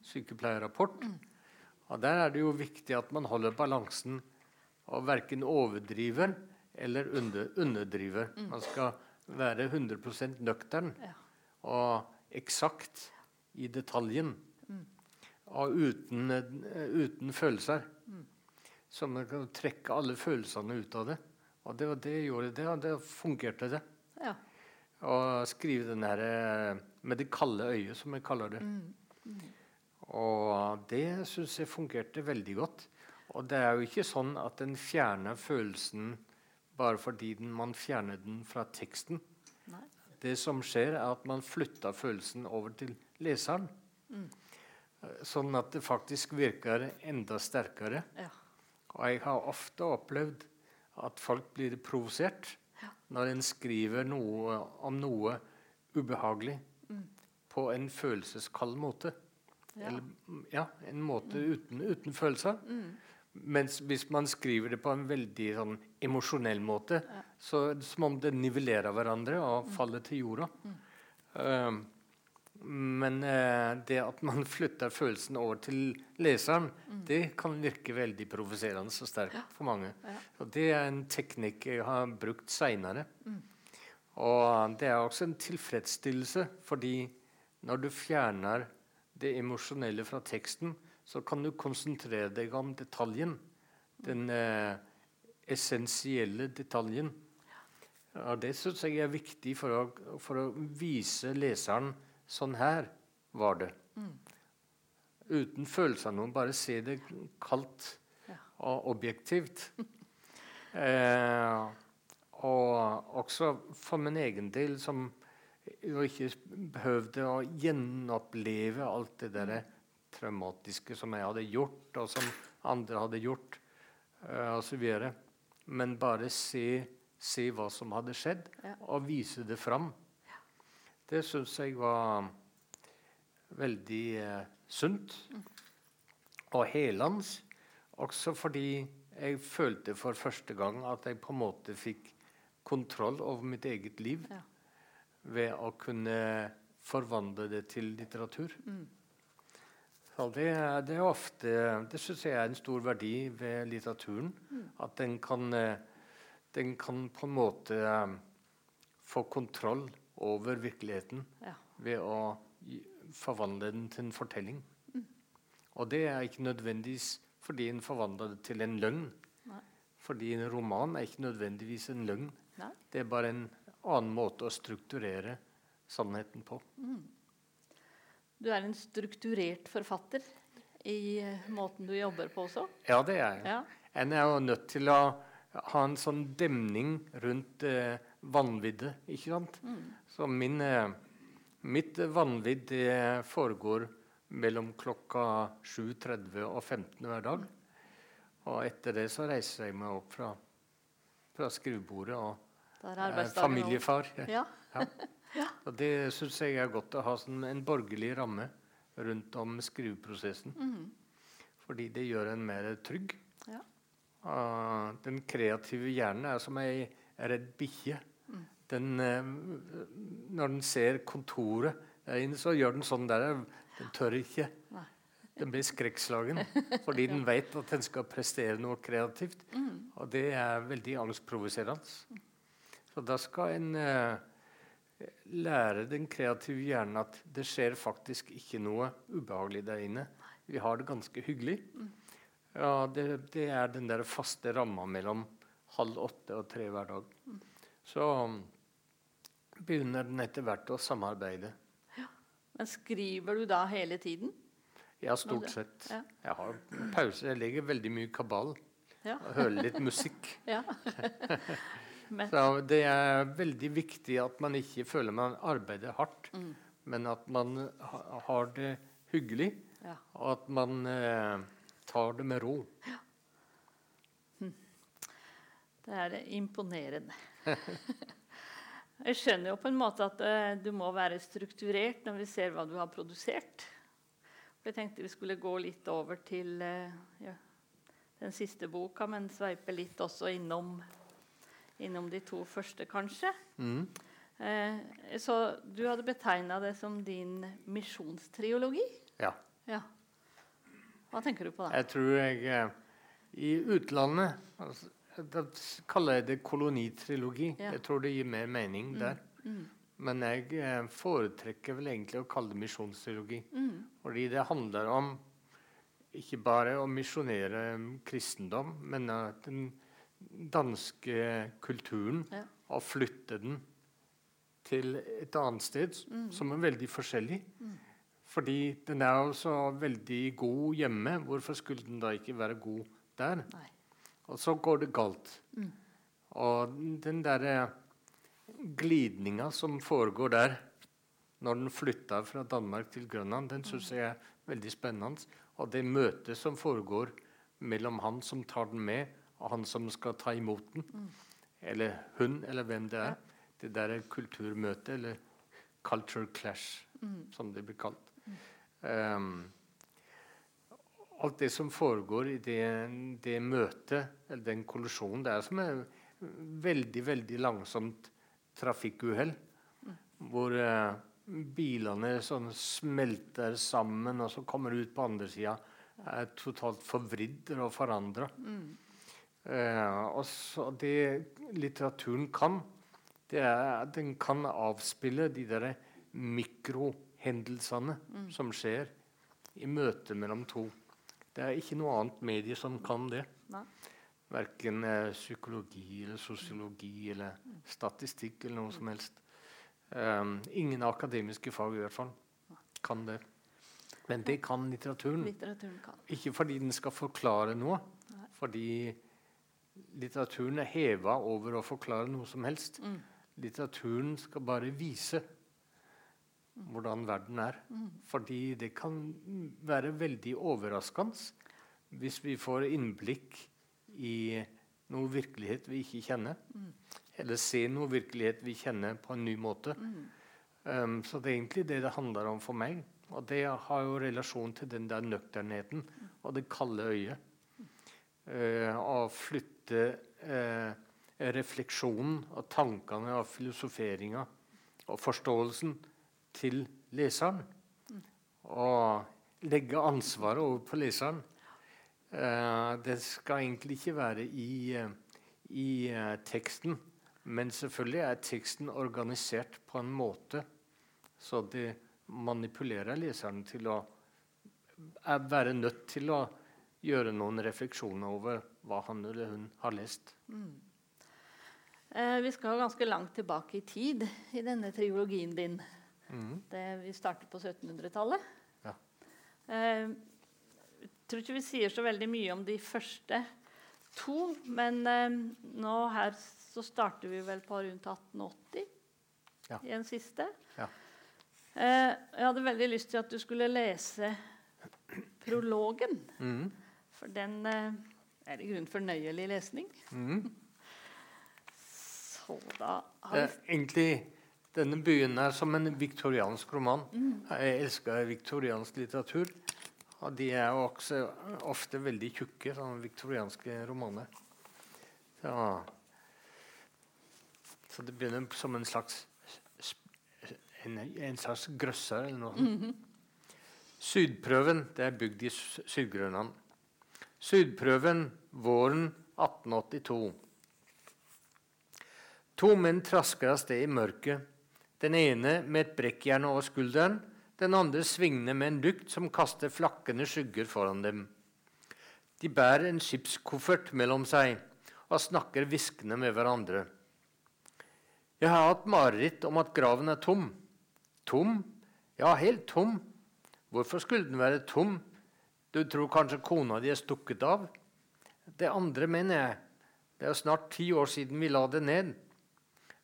Sykepleierrapport. Og der er det jo viktig at man holder balansen og verken overdriver eller under, underdriver. Man skal være 100 nøktern Ja. og eksakt i detaljen. Og uten, eh, uten følelser. Så man kan trekke alle følelsene ut av det. Og det var det gjorde. Det, og det fungerte, det. Ja. Å skrive den her eh, med det kalde øyet, som jeg kaller det. Og det syns jeg fungerte veldig godt. Og det er jo ikke sånn at den fjerner følelsen bare fordi den, man fjerner den fra teksten. Nei. Det som skjer, er at man flytter følelsen over til leseren. Mm. Sånn at det faktisk virker enda sterkere. Ja. Og jeg har ofte opplevd at folk blir provosert når en skriver noe om noe ubehagelig på en følelseskald måte. Ja. Eller ja, en måte uten, uten følelser. Mens hvis man skriver det på en veldig sånn emosjonell måte, så er det som om det nivellerer hverandre og faller til jorda. Um, men eh, det at man <laughs> flytter følelsen over til leseren, det kan virke veldig provoserende og sterkt for mange. Og det er en teknikk jeg har brukt seinere. Og det er også en tilfredsstillelse, fordi når du fjerner det emosjonelle fra teksten, så kan du konsentrere deg om detaljen. Den eh, essensielle detaljen. Og det syns jeg er viktig for å, for å vise leseren sånn her var det. Uten følelse av noe. Bare se det kaldt Ja. og objektivt. <laughs> eh, og også for min egen del, som ikke behøvde å gjenoppleve alt det der traumatiske som jeg hadde gjort, og som andre hadde gjort, eh, osv. Men bare se, se hva som hadde skjedd, Ja. og vise det fram. Det syns jeg var veldig eh, sunt. Og helans. Også fordi jeg følte for første gang at jeg på en måte fikk kontroll over mitt eget liv Ja. ved å kunne forvandle det til litteratur. Mm. det, det er ofte Det syns jeg er en stor verdi ved litteraturen. At den kan, eh, den kan på en måte eh, få kontroll over virkeligheten Ja. ved å forvandle den til en fortelling. Og det er ikke nødvendigvis fordi en forvandler det til en løgn. Nei. Fordi en roman er ikke nødvendigvis en løgn. Nei. Det er bare en annen måte å strukturere sannheten på. Du er en strukturert forfatter i måten du jobber på også. Ja, det er jeg. Ja. En er jo nødt til å ha en sånn demning rundt eh, vanviddet, ikke sant? Så min, eh, mitt vanvidd det foregår mellom klokka 7.30 og 15 hver dag. Og etter det så reiser jeg meg opp fra, fra skrivebordet og er er familiefar. Ja. <laughs> Ja. Og det syns jeg er godt å ha sånn, en borgerlig ramme rundt om skriveprosessen. Fordi det gjør en mer trygg. Ja. Ah, den kreative hjernen er som ei redd bikkje. den, eh, Når den ser kontoret inne, så gjør den sånn der. Den tør ikke. Den blir skrekkslagen <laughs> fordi den vet at den skal prestere noe kreativt. Og det er veldig angstprovoserende. Så da skal en uh, lære den kreative hjernen at det skjer faktisk ikke noe ubehagelig der inne. Vi har det ganske hyggelig. Ja, det, det er den der faste ramma mellom halv åtte og tre hver dag. Så um, begynner den etter hvert å samarbeide. Ja. Men skriver du da hele tiden? Ja, stort sett. ja. Jeg har pause. Jeg legger veldig mye kabal Ja. og hører litt musikk. <laughs> ja. Men, Så det er veldig viktig at man ikke føler man arbeider hardt, Mm. men at man har det hyggelig, ja. og at man eh, tar det med ro. Det er imponerende. <laughs> Jeg skjønner jo på en måte at eh, du må være strukturert når vi ser hva du har produsert. For jeg tenkte vi skulle gå litt over til eh, ja, den siste boka, men sveipe litt også innom, innom de to første, kanskje. Mm. Eh, så du hadde betegna det som din misjonstriologi? Ja. Ja. Hva tenker du på da? Jeg tror jeg eh, I utlandet altså, Da kaller jeg det kolonitrilogi. Ja. Jeg tror det gir mer mening der. Men jeg eh, foretrekker vel egentlig å kalle det misjonstrilogi. Fordi det handler om ikke bare å misjonere kristendom, men at den danske kulturen Ja. og flytte den til et annet sted som er veldig forskjellig. Fordi den er jo så veldig god hjemme. Hvorfor skulle den da ikke være god der? Nei. Og så går det galt. Og den derre glidninga som foregår der når den flytter fra Danmark til Grønland, den syns jeg er veldig spennende. Og det møtet som foregår mellom han som tar den med, og han som skal ta imot den, eller hun, eller hvem det er, det der er kulturmøtet, eller culture clash, som det blir kalt. Um, alt det som foregår i det, det møtet, eller den kollisjonen, det er som et veldig, veldig langsomt trafikkuhell. Hvor eh, bilene sånn smelter sammen, og så kommer ut på andre sida. Er totalt forvridd og forandra. Eh, og det litteraturen kan, det er at den kan avspille de der mm. som skjer i møtet mellom to. Det er ikke noe annet medie som kan det. Nei. Verken eh, psykologi eller sosiologi eller statistikk eller noe som helst. Um, ingen akademiske fag i hvert fall kan det. Men det kan litteraturen. Litteraturen kan. Ikke fordi den skal forklare noe, fordi litteraturen er heva over å forklare noe som helst. Litteraturen skal bare vise hvordan verden er. Fordi det kan være veldig overraskende hvis vi får innblikk i noe virkelighet vi ikke kjenner. Eller ser noe virkelighet vi kjenner på en ny måte. Um, så det er egentlig det det handler om for meg. Og det har jo relasjon til den der nøkternheten og det kalde øyet. Uh, å flytte uh, refleksjonen og tankene og filosoferinga og forståelsen til leseren. Og legge ansvaret over på leseren. Eh, det skal egentlig ikke være i, i eh, teksten, men selvfølgelig er teksten organisert på en måte så det manipulerer leseren til å være nødt til å gjøre noen refleksjoner over hva han eller hun har lest. Eh, vi skal ganske langt tilbake i tid i denne triologien din. Det, vi starter på 1700-tallet. Ja. Eh, tror ikke vi sier så veldig mye om de første to, men eh, nå her så starter vi vel på rundt 1880 Ja. i en siste. Ja. Eh, jeg hadde veldig lyst til at du skulle lese prologen. Mm. For den eh, er i grunnen fornøyelig lesning. Mm. <laughs> Så da har vi er egentlig denne byen er som en viktoriansk roman. Jeg elsker viktoriansk litteratur. Og de er også ofte veldig tjukke, sånne viktorianske romaner. Så, Så det begynner som en slags en, en slags grøsser eller noe sånt. Sydprøven det er bygd i Syd-Grønland. Sydprøven våren 1882. To menn trasker av sted i mørket. Den ene med et brekkjern over skulderen, den andre svingende med en lykt som kaster flakkende skygger foran dem. De bærer en skipskoffert mellom seg og snakker hviskende med hverandre. Jeg har hatt mareritt om at graven er tom. Tom? Ja, helt tom. Hvorfor skulle den være tom? Du tror kanskje kona di er stukket av? Det andre mener jeg. Det er snart ti år siden vi la det ned.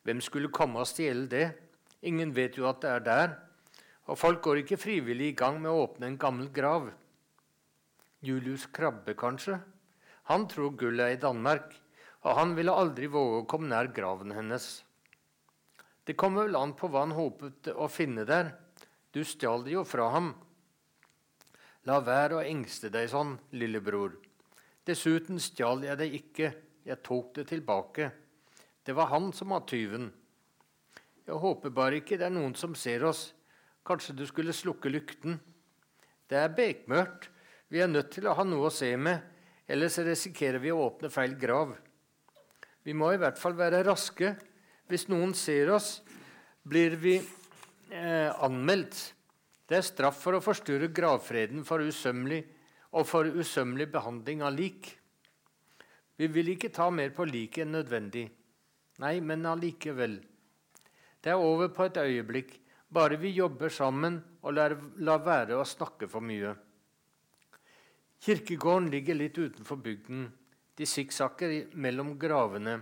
Hvem skulle komme og stjele det? Ingen vet jo at det er der. Og folk går ikke frivillig i gang med å åpne en gammel grav. Julius Krabbe, kanskje? Han tror gullet er i Danmark, og han ville aldri våge å komme nær graven hennes. Det kommer vel an på hva han håpet å finne der. Du stjal det jo fra ham. La være å engste deg sånn, lillebror. Dessuten stjal jeg det ikke, jeg tok det tilbake. Det var han som var tyven. Jeg håper bare ikke det er noen som ser oss. Kanskje du skulle slukke lykten? Det er bekmørkt. Vi er nødt til å ha noe å se med, ellers risikerer vi å åpne feil grav. Vi må i hvert fall være raske. Hvis noen ser oss, blir vi eh, anmeldt. Det er straff for å forstyrre gravfreden for usømmelig og for usømmelig behandling av lik. Vi vil ikke ta mer på liket enn nødvendig. Nei, men allikevel. Det er over på et øyeblikk, bare vi jobber sammen og lar, lar være å snakke for mye. Kirkegården ligger litt utenfor bygden. De sikksakker mellom gravene.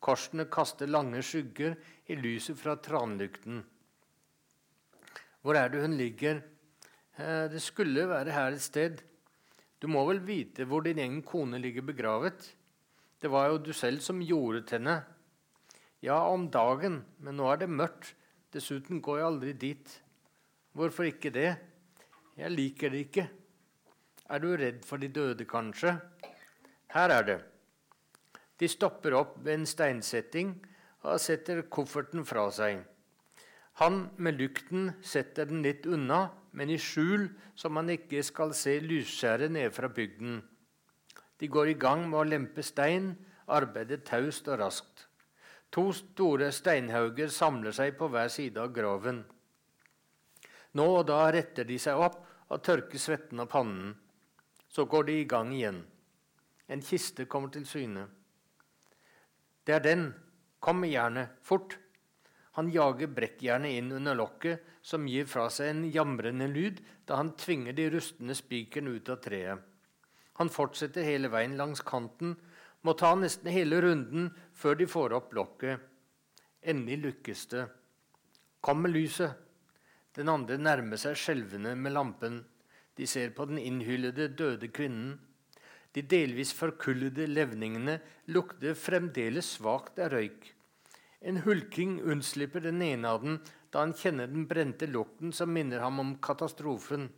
Korsene kaster lange skygger i lyset fra tranlykten. Hvor er det hun ligger? Eh, det skulle være her et sted. Du må vel vite hvor din egen kone ligger begravet? Det var jo du selv som gjorde til henne. Ja, om dagen, men nå er det mørkt. Dessuten går jeg aldri dit. Hvorfor ikke det? Jeg liker det ikke. Er du redd for de døde, kanskje? Her er det. De stopper opp ved en steinsetting og setter kofferten fra seg. Han med lykten setter den litt unna, men i skjul, så man ikke skal se lysskjæret nede fra bygden. De går i gang med å lempe stein, arbeider taust og raskt. To store steinhauger samler seg på hver side av graven. Nå og da retter de seg opp og tørker svetten av pannen. Så går de i gang igjen. En kiste kommer til syne. Det er den. Kom med jernet. Fort. Han jager brekkjernet inn under lokket, som gir fra seg en jamrende lyd da han tvinger de rustne spikerne ut av treet. Han fortsetter hele veien langs kanten, må ta nesten hele runden før de får opp lokket. Endelig lykkes det. Kom med lyset. Den andre nærmer seg skjelvende med lampen. De ser på den innhyllede, døde kvinnen. De delvis forkullede levningene lukter fremdeles svakt av røyk. En hulking unnslipper den ene av dem da han kjenner den brente lukten som minner ham om katastrofen.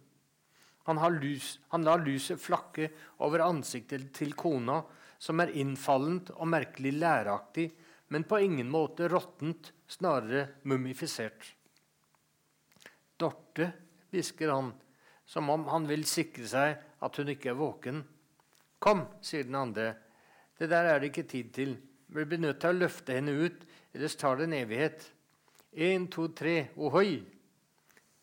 Han, lys, han lar lyset flakke over ansiktet til kona, som er innfallent og merkelig læraktig, men på ingen måte råttent, snarere mumifisert. Dorte, hvisker han, som om han vil sikre seg at hun ikke er våken. Kom, sier den andre, det der er det ikke tid til. Vi blir nødt til å løfte henne ut, ellers tar det en evighet. Én, to, tre, ohoi!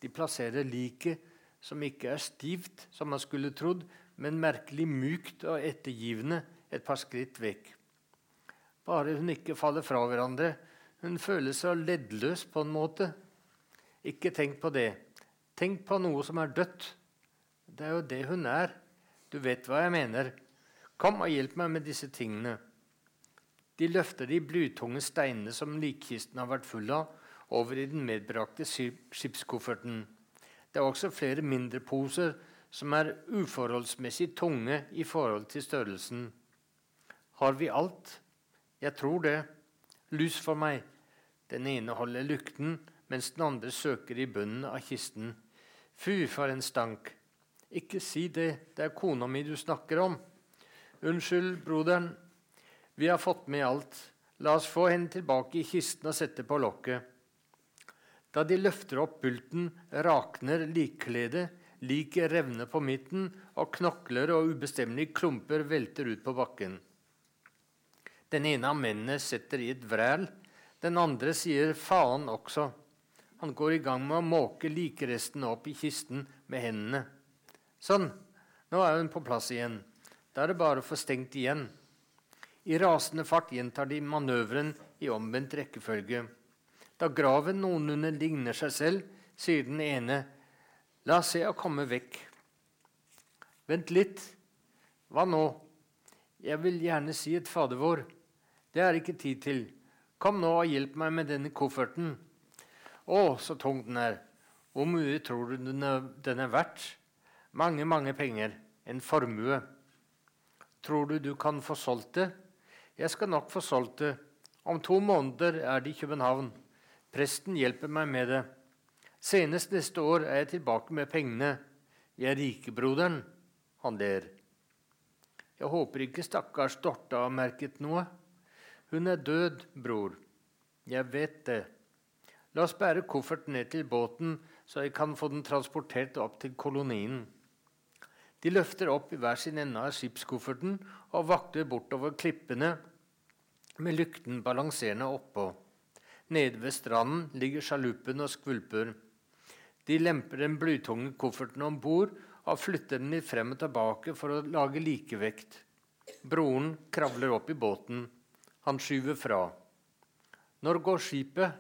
De plasserer liket, som ikke er stivt, som man skulle trodd, men merkelig mykt og ettergivende, et par skritt vekk. Bare hun ikke faller fra hverandre. Hun føler seg leddløs på en måte. Ikke tenk på det. Tenk på noe som er dødt. Det er jo det hun er. Du vet hva jeg mener. Kom og hjelp meg med disse tingene. De løfter de blytunge steinene som likkisten har vært full av, over i den medbrakte skipskofferten. Det er også flere mindre poser som er uforholdsmessig tunge i forhold til størrelsen. Har vi alt? Jeg tror det. Lus for meg. Den ene holder lykten, mens den andre søker i bunnen av kisten. Fy, for en stank. Ikke si det, det er kona mi du snakker om. Unnskyld, broderen. Vi har fått med alt. La oss få henne tilbake i kisten og sette på lokket. Da de løfter opp bulten, rakner likkledet, liket revner på midten, og knokler og ubestemmelige klumper velter ut på bakken. Den ene av mennene setter i et vræl, den andre sier faen også. Han går i gang med å måke likrestene opp i kisten med hendene. Sånn, nå er hun på plass igjen. Da er det bare å få stengt igjen. I rasende fart gjentar de manøveren i omvendt rekkefølge. Da graven noenlunde ligner seg selv, sier den ene, la oss se å komme vekk. Vent litt. Hva nå? Jeg vil gjerne si et Fader vår. Det er ikke tid til. Kom nå og hjelp meg med denne kofferten. Å, så tung den er. Hvor mye tror du den er, den er verdt? Mange, mange penger. En formue. Tror du du kan få solgt det? Jeg skal nok få solgt det. Om to måneder er det i København. Presten hjelper meg med det. Senest neste år er jeg tilbake med pengene. Jeg er rikebroderen. Han ler. Jeg håper ikke stakkars Dorte har merket noe. Hun er død, bror. Jeg vet det. La oss bære kofferten ned til båten, så jeg kan få den transportert opp til kolonien. De løfter opp i hver sin ende av skipskofferten og vakter bortover klippene med lykten balanserende oppå. Nede ved stranden ligger sjaluppen og skvulper. De lemper den blytunge kofferten om bord og flytter den litt frem og tilbake for å lage likevekt. Broren kravler opp i båten. Han skyver fra. Når går skipet?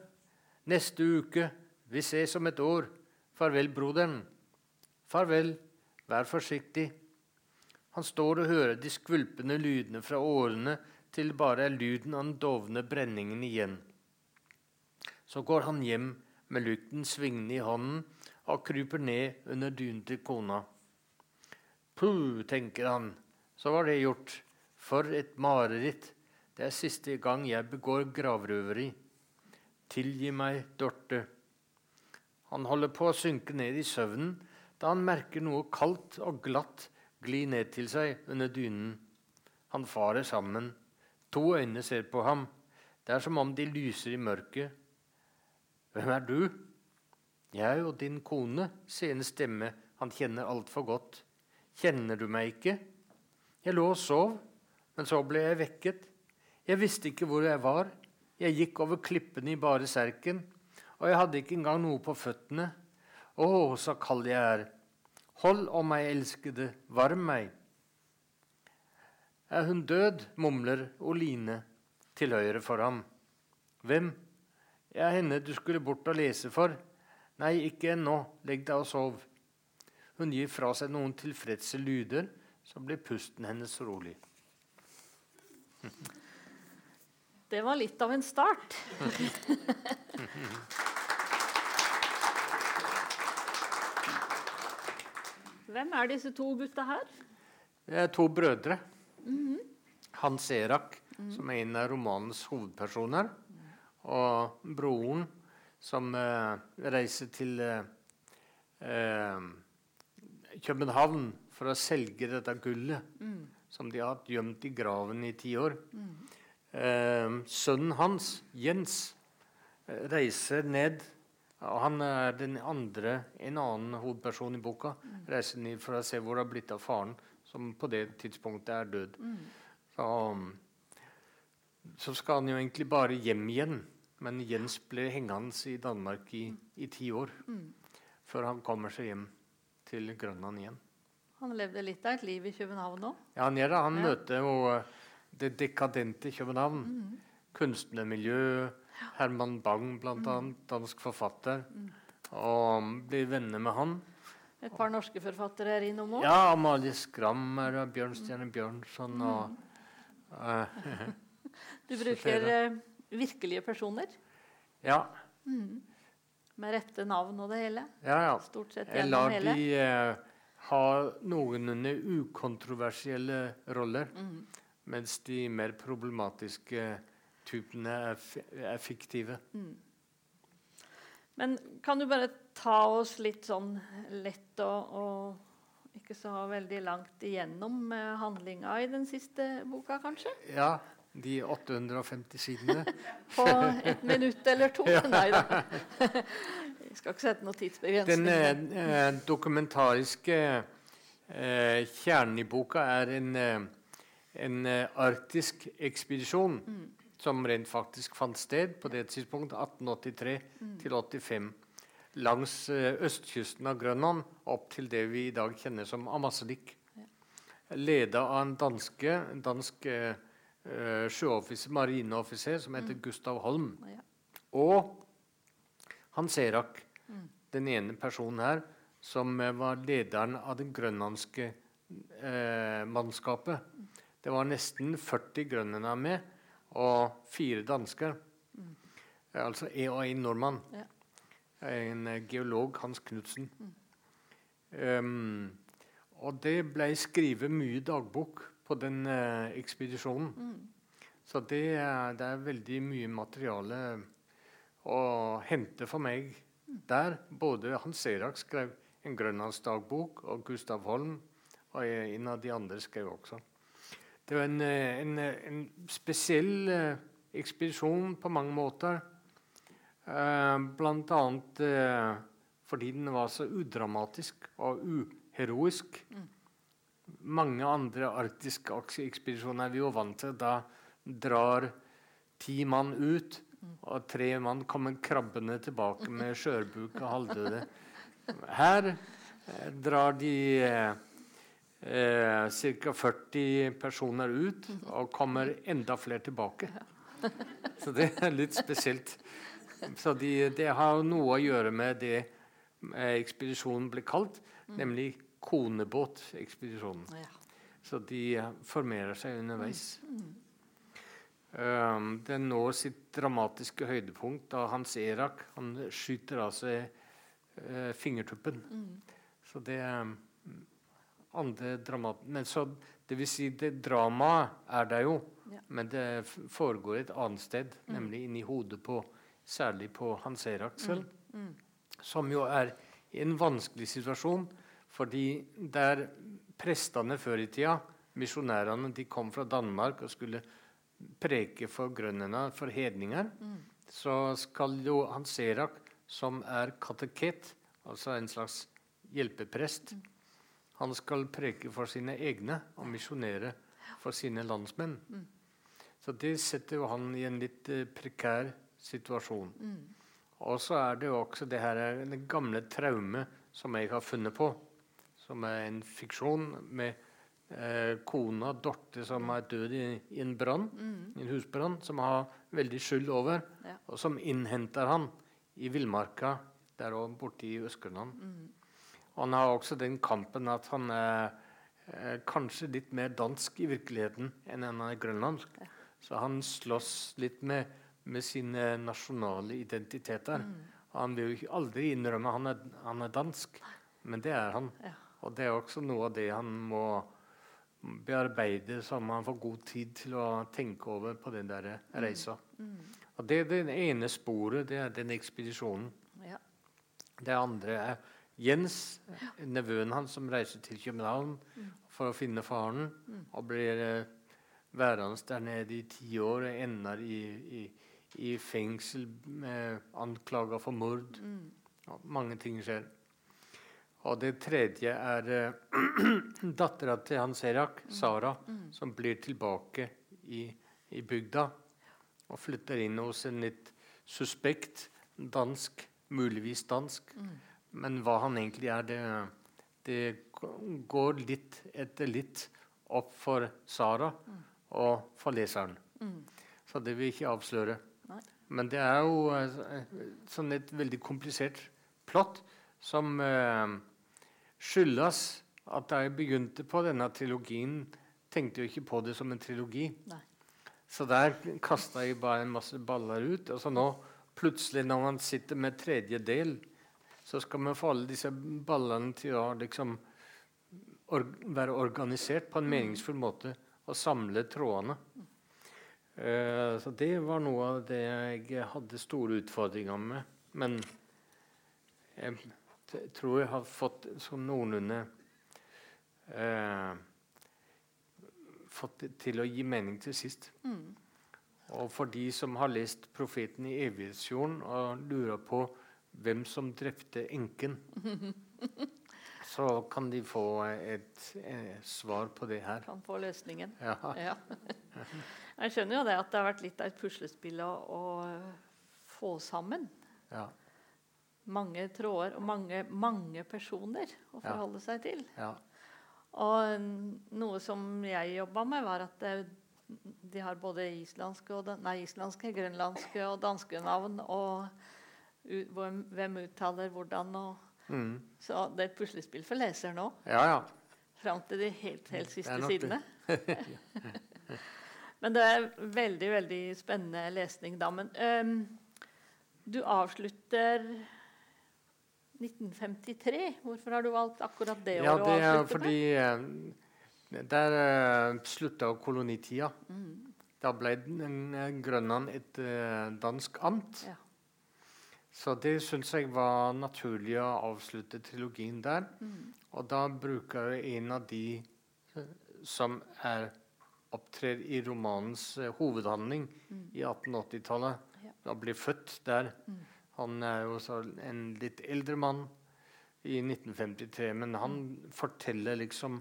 Neste uke. Vi ses om et år. Farvel, broderen. Farvel. Vær forsiktig. Han står og hører de skvulpende lydene fra årene til bare er lyden av den dovne brenningen igjen. Så går han hjem med lykten svingende i hånden og kryper ned under dynen til kona. Puh, tenker han, så var det gjort. For et mareritt. Det er siste gang jeg begår gravrøveri. Tilgi meg, Dorte. Han holder på å synke ned i søvnen da han merker noe kaldt og glatt gli ned til seg under dynen. Han farer sammen. To øyne ser på ham. Det er som om de lyser i mørket. Hvem er du? Jeg og din kone, sier en stemme han kjenner altfor godt. Kjenner du meg ikke? Jeg lå og sov, men så ble jeg vekket. Jeg visste ikke hvor jeg var. Jeg gikk over klippene i bare serken, og jeg hadde ikke engang noe på føttene. Å, så kald jeg er. Hold om meg, elskede, varm meg. Er hun død? mumler Oline til høyre for ham. Hvem? Jeg er henne du skulle bort og lese for. Nei, ikke ennå. Legg deg og sov. Hun gir fra seg noen tilfredse lyder, så blir pusten hennes rolig. <laughs> Det var litt av en start. Hvem er disse to gutta her? Det er to brødre. Hans Erak, som er en av romanens hovedpersoner, og broren, som eh, reiser til eh, eh, København for å selge dette gullet som de har hatt gjemt i graven i ti år. Eh, sønnen hans, Jens, eh, reiser ned Han er den andre, en annen hovedperson i boka. Reiser ned for å se hvor det har blitt av faren, som på det tidspunktet er død. Så, så skal han jo egentlig bare hjem igjen. Men Jens ble hengende i Danmark i, i ti år før han kommer seg hjem til Grønland igjen. Han levde litt av et liv i København òg. Ja, han gjør det. Han Ja. møter eh, det dekadente København. Kunstnermiljø. Herman Bang, blant annet, dansk forfatter. Og blir venner med han. Et par norske forfattere er innom òg. Ja, Amalie Skram er det, Bjørnstjerne Bjørnson og eh, <laughs> Du bruker eh, virkelige personer Ja. med rette navn og det hele. ja, ja. Stort sett Jeg lar de uh, ha noenlunde ukontroversielle roller, mens de mer problematiske typene er, er fiktive. Men kan du bare ta oss litt sånn lett og, og ikke så veldig langt igjennom eh, handlinga i den siste boka, kanskje? Ja, de 850 sidene. <laughs> På et minutt eller to? <laughs> Nei da. <laughs> Jeg skal ikke sette noen tidsbegrensning. Den eh, dokumentariske eh, kjernen i boka er en, eh, en eh, arktisk ekspedisjon som rent faktisk fant sted på det tidspunkt 1883 til 85 langs eh, østkysten av Grønland opp til det vi i dag kjenner som Ammassalik. Leda av en danske, en dansk uh, sjøoffiser, marineoffiser som heter Gustav Holm. Ja. Og Hans Erak, den ene personen her, som var lederen av det grønlandske eh, mannskapet. Det var nesten 40 grønlendere med, og fire dansker. Mm. altså en og en nordmann. Ja. En eh, geolog, Hans Knutsen. Um, og det ble skrevet mye dagbok på den uh, ekspedisjonen. Så det, det er veldig mye materiale å hente for meg der. Både Hans Erak skrev en grønlandsdagbok, og Gustav Holm og en av de andre skrev også. Det var en, eh, en, eh, en spesiell eh, ekspedisjon på mange måter. Blant annet fordi den var så udramatisk og uheroisk. Mange andre arktiske ekspedisjoner er vi jo vant til. Da drar ti mann ut, og tre mann kommer krabbende tilbake <laughs> med skjørbuk og halvdøde. Her drar de eh, ca. 40 personer ut, og kommer enda flere tilbake. Så det er litt spesielt. Så de, det har noe å gjøre med det eh, ekspedisjonen ble kalt, nemlig konebåtekspedisjonen. Ja. Så de formerer seg underveis. Um, den når sitt dramatiske høydepunkt da Hans Erak han skyter av seg eh, fingertuppen. Så det um, andre dramat... Men så, det vil si, det dramaet er der jo, Ja. men det foregår et annet sted, nemlig inni hodet på Særlig på Hans Erak selv, som jo er i en vanskelig situasjon, fordi der prestene før i tida, misjonærene, de kom fra Danmark og skulle preke for grønnene, for hedninger, så skal jo Hans Erak, som er kateket, altså en slags hjelpeprest, han skal preke for sine egne og misjonere for sine landsmenn. Så det setter jo han i en litt eh, prekær situasjon. Og så er det jo også det her eh, det gamle traumet som jeg har funnet på, som er en fiksjon med eh, kona Dorte som er død i, i en brann, i en husbrann, som har veldig skyld over, Ja. og som innhenter han i villmarka der borte i Øst-Grønland. Og Han har også den kampen at han er eh, kanskje litt mer dansk i virkeligheten enn han er grønlandsk. Så han slåss litt med, med sine nasjonale identiteter. Han vil jo aldri innrømme han er, han er dansk, men det er han. Ja. Og det er også noe av det han må bearbeide, så han får god tid til å tenke over på den der reisa. Og det er det ene sporet, det er den ekspedisjonen. Ja. Det andre er Jens, nevøen hans, som reiser til København for å finne faren. Og blir eh, værende der nede i ti år og ender i, i, i fengsel med anklager for mord. Ja, mange ting skjer. Og det tredje er <clears throat> uh, dattera til Hans Erak, Sara, som blir tilbake i, i bygda og flytter inn hos en litt suspekt dansk, muligvis dansk. Men hva han egentlig er, det, det går litt etter litt opp for Sara og for leseren. Så det vil jeg ikke avsløre. Nei. Men det er jo eh, sånn et veldig komplisert plott som eh, skyldes at da jeg begynte på denne trilogien, tenkte jeg ikke på det som en trilogi. Nei. Så der kasta jeg bare en masse baller ut. Og så nå, plutselig, når man sitter med tredje del, så skal man få alle disse ballene til å liksom or være organisert på en meningsfull måte og samle trådene. Eh, så det var noe av det jeg hadde store utfordringer med. Men jeg tror jeg har fått sånn noenlunde eh, fått det til å gi mening til sist. Og for de som har lest 'Profeten i evighetsfjorden' og lurer på hvem som drepte enken, <laughs> så kan de få et, eh, svar på det her. Kan få løsningen. Ja. Ja. Jeg skjønner jo det at det har vært litt av et puslespill å, å få sammen Ja. mange tråder og mange, mange personer å Ja. forholde seg til. ja. Og noe som jeg jobba med, var at det, de har både islandske, og, nei, islandske, grønlandske og danske navn. Og hvem, uttaler hvordan. Og, Mm. så det er et puslespill for leseren òg. ja, ja. Fram til de helt, helt er siste sidene. <laughs> Men det er veldig, veldig spennende lesning, da. Men um, du avslutter 1953. Hvorfor har du valgt akkurat det Ja, året det å er avslutte fordi eh, Der uh, slutta kolonitida. Mm. Da ble den, eh, Grønland et uh, dansk amt. Ja. Så det syns jeg var naturlig å avslutte trilogien der. Mm. Og da bruker jeg en av de eh, som er opptrer i romanens eh, hovedhandling i 1880-tallet. Mm. Ja. Da blir født der. Han er jo så en litt eldre mann i 1953, men han forteller liksom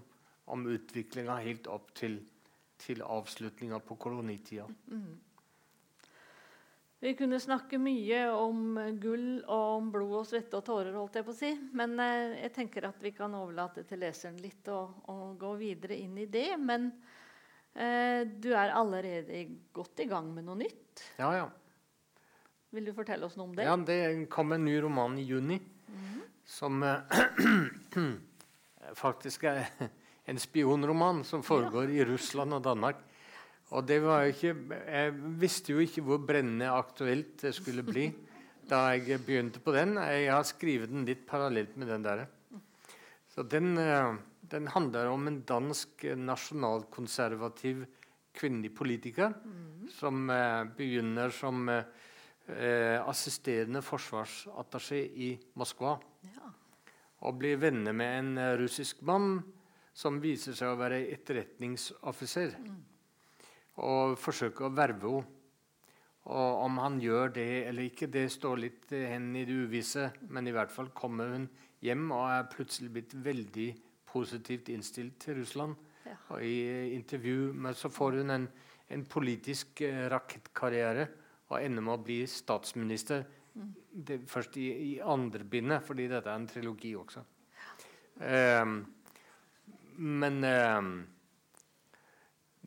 om utviklinga helt opp til, til avslutninga på kolonitida. Vi kunne snakke mye om gull og om blod og svette og tårer, holdt jeg på å si. Men eh, jeg tenker at vi kan overlate til leseren litt og, og gå videre inn i det. Men eh, du er allerede godt i gang med noe nytt. Ja, ja. Vil du fortelle oss noe om det? Ja, det kom en ny roman i juni som eh, <clears throat> faktisk er en spionroman som foregår i Russland og Danmark. Og det var jo ikke Jeg visste jo ikke hvor brennende aktuelt det skulle bli da jeg begynte på den. Jeg har skrevet den litt parallelt med den der. Så den, eh, den handler om en dansk nasjonalkonservativ kvinnelig politiker som eh, begynner som eh, assisterende forsvarsattaché i Moskva. Ja. Og blir venner med en russisk mann som viser seg å være etterretningsoffiser. Og forsøker å verve henne. Og om han gjør det eller ikke, det står litt hen i det uvisse. Men i hvert fall kommer hun hjem og er plutselig blitt veldig positivt innstilt til Russland. Ja. Og i eh, intervju med, så får hun en, en politisk eh, rakettkarriere og ender med å bli statsminister. Det, først i, i andre bindet, fordi dette er en trilogi også. Ehm, men ehm,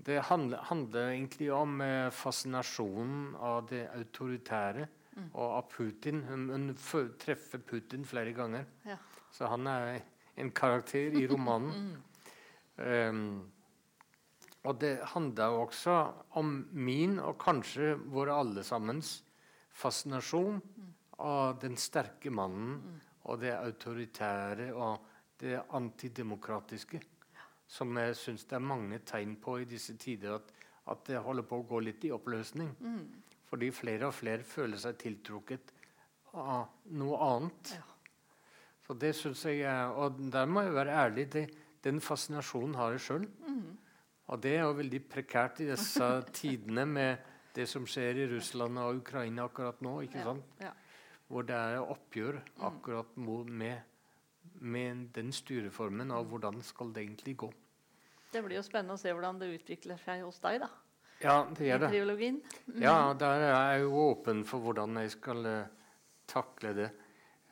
det handler, handler egentlig om eh, fascinasjonen av det autoritære og av Putin. Hun, hun treffer Putin flere ganger. Ja. Så han er en karakter i romanen. <laughs> Ehm, og det handler også om min, og kanskje våre alle sammens, fascinasjon av den sterke mannen og det autoritære og det antidemokratiske. Som jeg syns det er mange tegn på i disse tider at, at det holder på å gå litt i oppløsning. Fordi flere og flere føler seg tiltrukket av noe annet. Ja. Så det syns jeg Og der må jeg være ærlig. Det, den fascinasjonen har jeg sjøl. Og det er jo veldig prekært i disse <laughs> tidene med det som skjer i Russland og Ukraina akkurat nå. ikke sant? Ja. Hvor det er oppgjør akkurat mo- med, med den styreformen, og hvordan skal det egentlig gå. Det blir jo spennende å se hvordan det utvikler seg hos deg, da. Ja, det gjør det. triologien. <laughs> Ja, der er jeg jo åpen for hvordan jeg skal uh, takle det.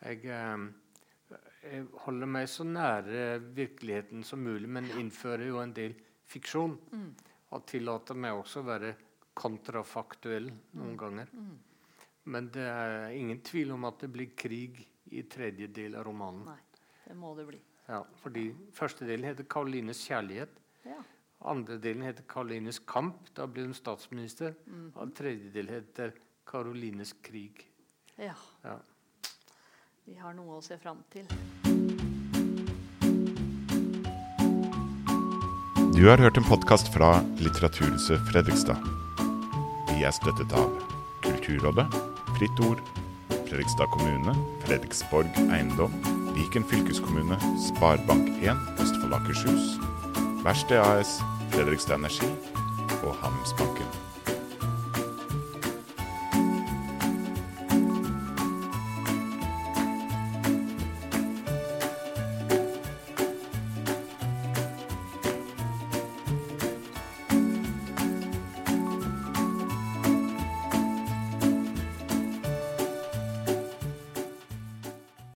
Jeg, uh, jeg holder meg så nære virkeligheten som mulig, men innfører jo en del fiksjon. Og tillater meg også å være kontrafaktuell noen ganger. Men det er ingen tvil om at det blir krig i tredje del av romanen. Nei, det må det bli. Ja, fordi Første delen heter 'Karolines kjærlighet'. Ja. Andre delen heter 'Karolines kamp'. Da blir hun statsminister. Og tredje del heter 'Karolines krig'. ja. Ja. Vi har noe å se fram til. Du har hørt en podkast fra Litteraturhuset Fredrikstad. Vi er støttet av Kulturrådet, Fritt Ord, Fredrikstad kommune, Fredriksborg eiendom, Viken fylkeskommune, Sparebank1 Østfold Akershus, Verksted AS, Fredrikstad Energi og Handelsbanken.